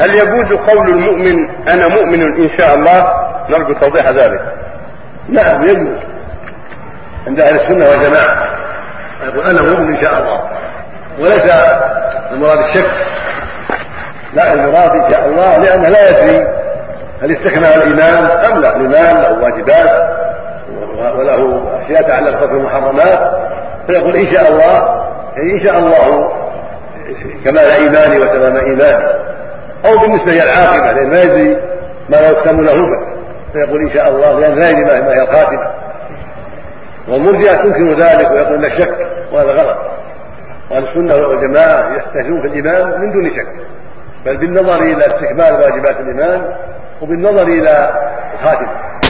هل يجوز قول المؤمن أنا مؤمن إن شاء الله؟ نرجو توضيح ذلك. نعم يجوز. عند أهل السنة والجماعة. يقول أنا مؤمن إن شاء الله. وليس المراد الشك. لا المراد إن شاء الله لأنه لا يدري هل استكمل الإيمان أم لا. الإيمان له واجبات وله أشياء تعلق بالمحرمات فيقول إن شاء الله يعني إن شاء الله كمال إيماني وتمام إيماني. أو بالنسبة إلى العاقبة لأن ما يدري ما لا يختم له به فيقول إن شاء الله لأن لا يدري ما هي الخاتمة. والمرجئة تنكر ذلك ويقول انه شك وهذا غلط. واهل السنة والجماعة يحتجون في الايمان من دون شك. بل بالنظر إلى استكمال واجبات الإيمان وبالنظر إلى الخاتمة.